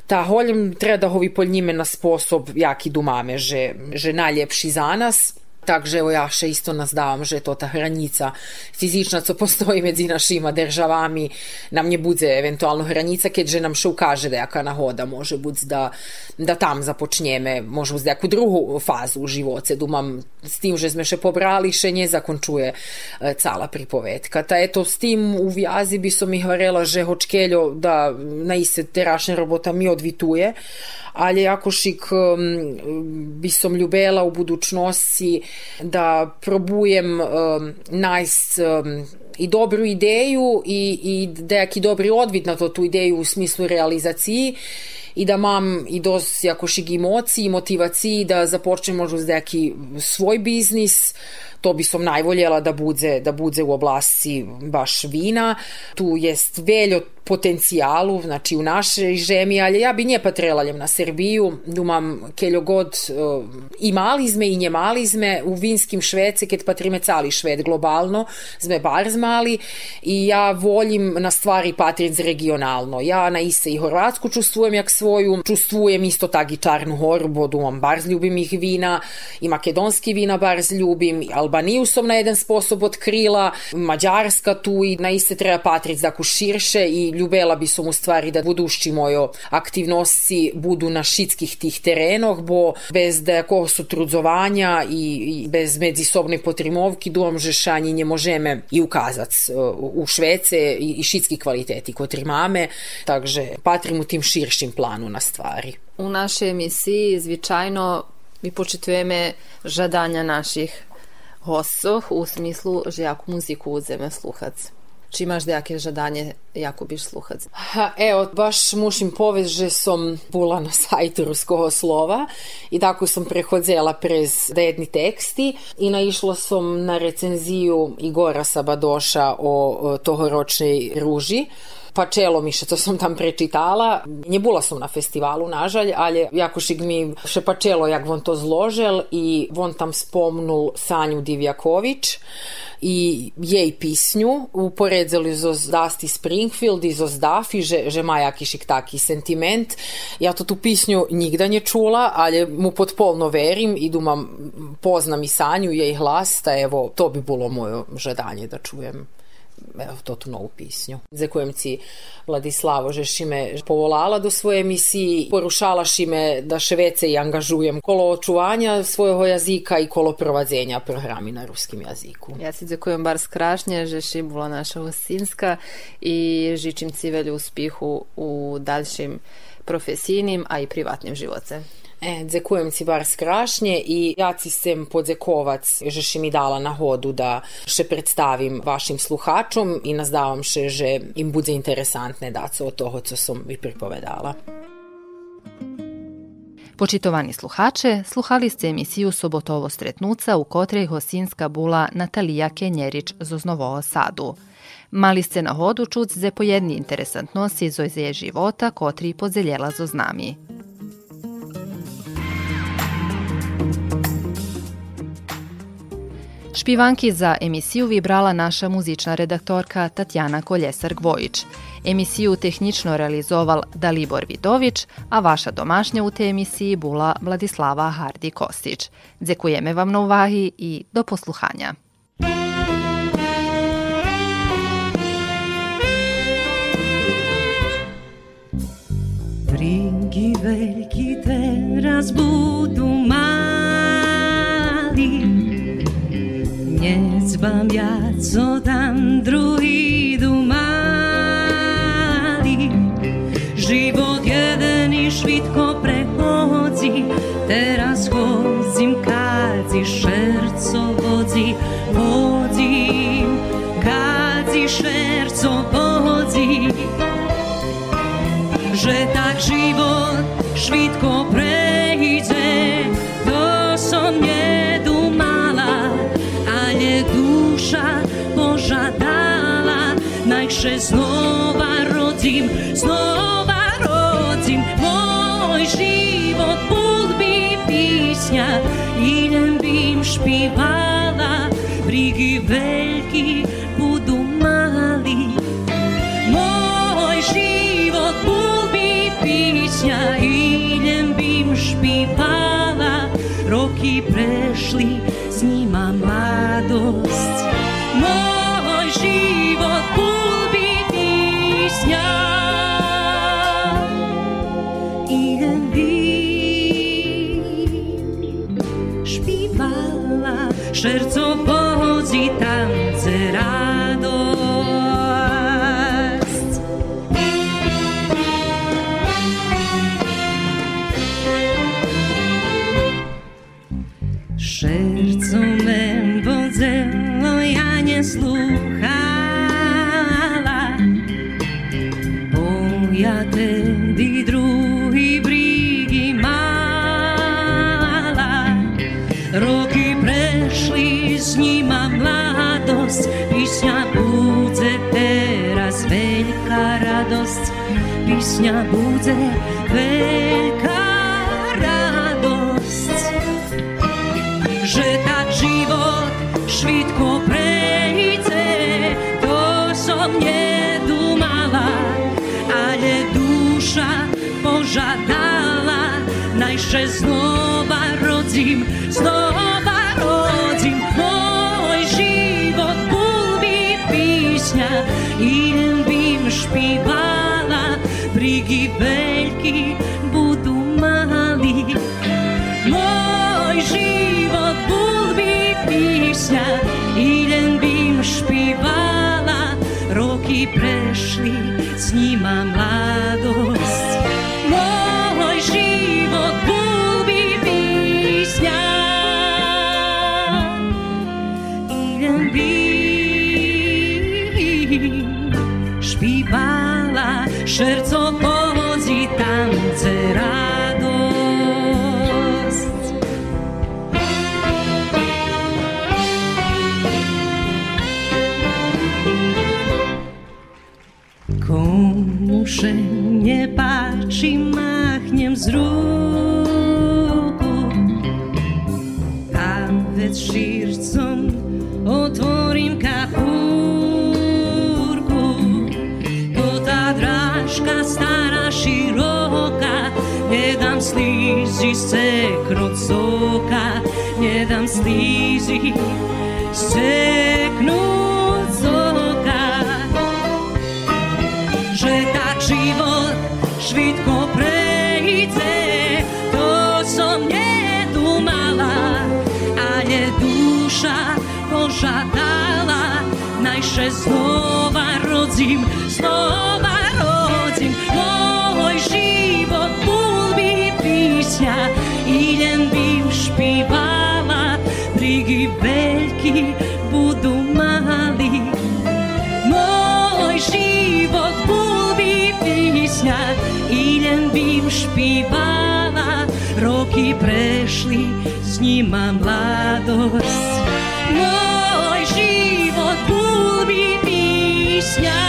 Ta holjem treba da hovi poljnjime na sposob jaki dumame, že, že najljepši za nas Takže evo ja isto nazdavam, že to ta hranica fizična, co postoji medzi našima državami, nam nie budze eventualno hranica, keďže nam še ukaže dejaka nahoda, može budz da, da tam započnjeme, može uz dejaku drugu fazu u živoce, dumam s tim, že sme še pobrali, še nje zakončuje e, cala pripovetka. Ta eto, s tim u vjazi bi som ih varela, že hočkeljo da na iste terašne robota mi odvituje, ali jako šik bi som ljubela u budućnosti da probujem um, najs um, i dobru ideju i, i dejaki dobri odvid na to tu ideju u smislu realizaciji i da mam i dos emociji i motivaciji da započnem možda s dejaki svoj biznis, to bi som najvoljela da budze, da budze u oblasti baš vina. Tu jest veljo potencijalu, znači u našej žemi, ali ja bi nje patrelaljem na Srbiju, dumam keljo god uh, i mali zme i zme u vinskim Švece, ket patrime cali šved globalno, zme bar zmali i ja voljim na stvari patric regionalno. Ja na ise i Horvatsku čustvujem jak svoju, čustvujem isto tak i Čarnu horu, bo dumam bar zljubim ih vina, i makedonski vina bar zljubim, i Albaniju som na jedan sposob otkrila, Mađarska tu i na iste treba patric daku širše i ljubela bi som u stvari da budušći mojo aktivnosti budu na šitskih tih terenoh, bo bez da ko su trudzovanja i, i bez medzisobne potrimovki duom že šanji nje možeme i ukazac u Švece i, i šitski kvaliteti kotrimame, takže patrim u tim širšim planu na stvari. U našej emisiji zvyčajno mi počitujeme žadanja naših hosoh u smislu že jaku muziku uzeme sluhac. Či imaš nejaké žadanie, jako biš sluhac? Ha, evo, baš mušim povest, že som bula na sajtu Ruskoho slova i tako sam prehodzela prez jedni teksti i naišla sam na recenziju Igora Sabadoša o, o tohoročnej ruži pa čelo mi še, co som tam prečítala. Nebula som na festivalu, nažalj, ale jako šik mi še pa čelo, jak von to zložel i von tam spomnul Sanju Divjaković i jej pisnju uporedzali zo Dusty Springfield i zo Daffy, že, že má jakišik taki sentiment. Ja to tu pisnju nigda nje čula, ali mu potpolno verim i dumam, poznam i Sanju, jej hlas, ta evo, to bi bilo moje žadanje da čujem evo, tu novu pisnju. Zekujem ci Vladislavo, že šime povolala do svoje emisiji, porušala šime da še vece i angažujem kolo očuvanja svojho jazika i kolo provadzenja programi na ruskim jaziku. Ja si zekujem bar skrašnje, že ši bula naša Osinska i žičim ci velju uspihu u dalšim profesijnim, a i privatnim živoce. E, dzekujem ci bar skrašnje i ja ci sem podzekovac, že še mi dala na hodu da še predstavim vašim sluhačom i nazdavam še, že im bude interesantne daco od toho, co som vi pripovedala. Počitovani sluhače, sluhali ste emisiju Sobotovo stretnuca u kotrej Hosinska bula Natalija Kenjerić z Oznovoho Sadu. Mali ste na hodu čuc ze pojedni interesantnosti iz oizeje života kotri podzeljela zo Špivanki za emisiju vibrala naša muzična redaktorka Tatjana Koljesar-Gvojić. Emisiju tehnično realizoval Dalibor Vidović, a vaša domašnja u te emisiji bula Vladislava Hardi-Kostić. Dzekujeme vam na uvahi i do posluhanja. Brigi veliki teraz budu mali Nie dzbam ja, co tam druidu mali Život jeden i švitko prehodzi Teraz chodzim, kadzi šerco vodzi Vodzim, kadzi šerco vodzi Že tak život švitko prejde To som nedumala že znova rodím, znova rodím. Môj život bol by písňa, inem bym špívala. Bríky veľký budú malí. Môj život bol by písňa, inem bym špívala. Roky prešli, s ním mám mladosť. Môj život sercu pochodzi ta Pisnja bude velika radost Že tak život švitko prejde To som nedumala Ale duša požadala Najše znova rodzim, znova rodzim Moj život. Bulbi pisnja Idem bim špivala Brigi veljki budu mali. Moj život budbi pisnja Idem bim špivala. Roki prešli, s njima mladost. Moj život budbi pisnja Idem bim špivala Šerco povozi soka Ne dam slizi se kroz soka Že tak život švitko prejde To som nedumala Ale duša požadala. Najše znova rodzim Znova Brigy veľký budú mali. Môj život bol by písňa I len bym špívala. Roky prešli, s ním mám mladosť Môj život bol by písňa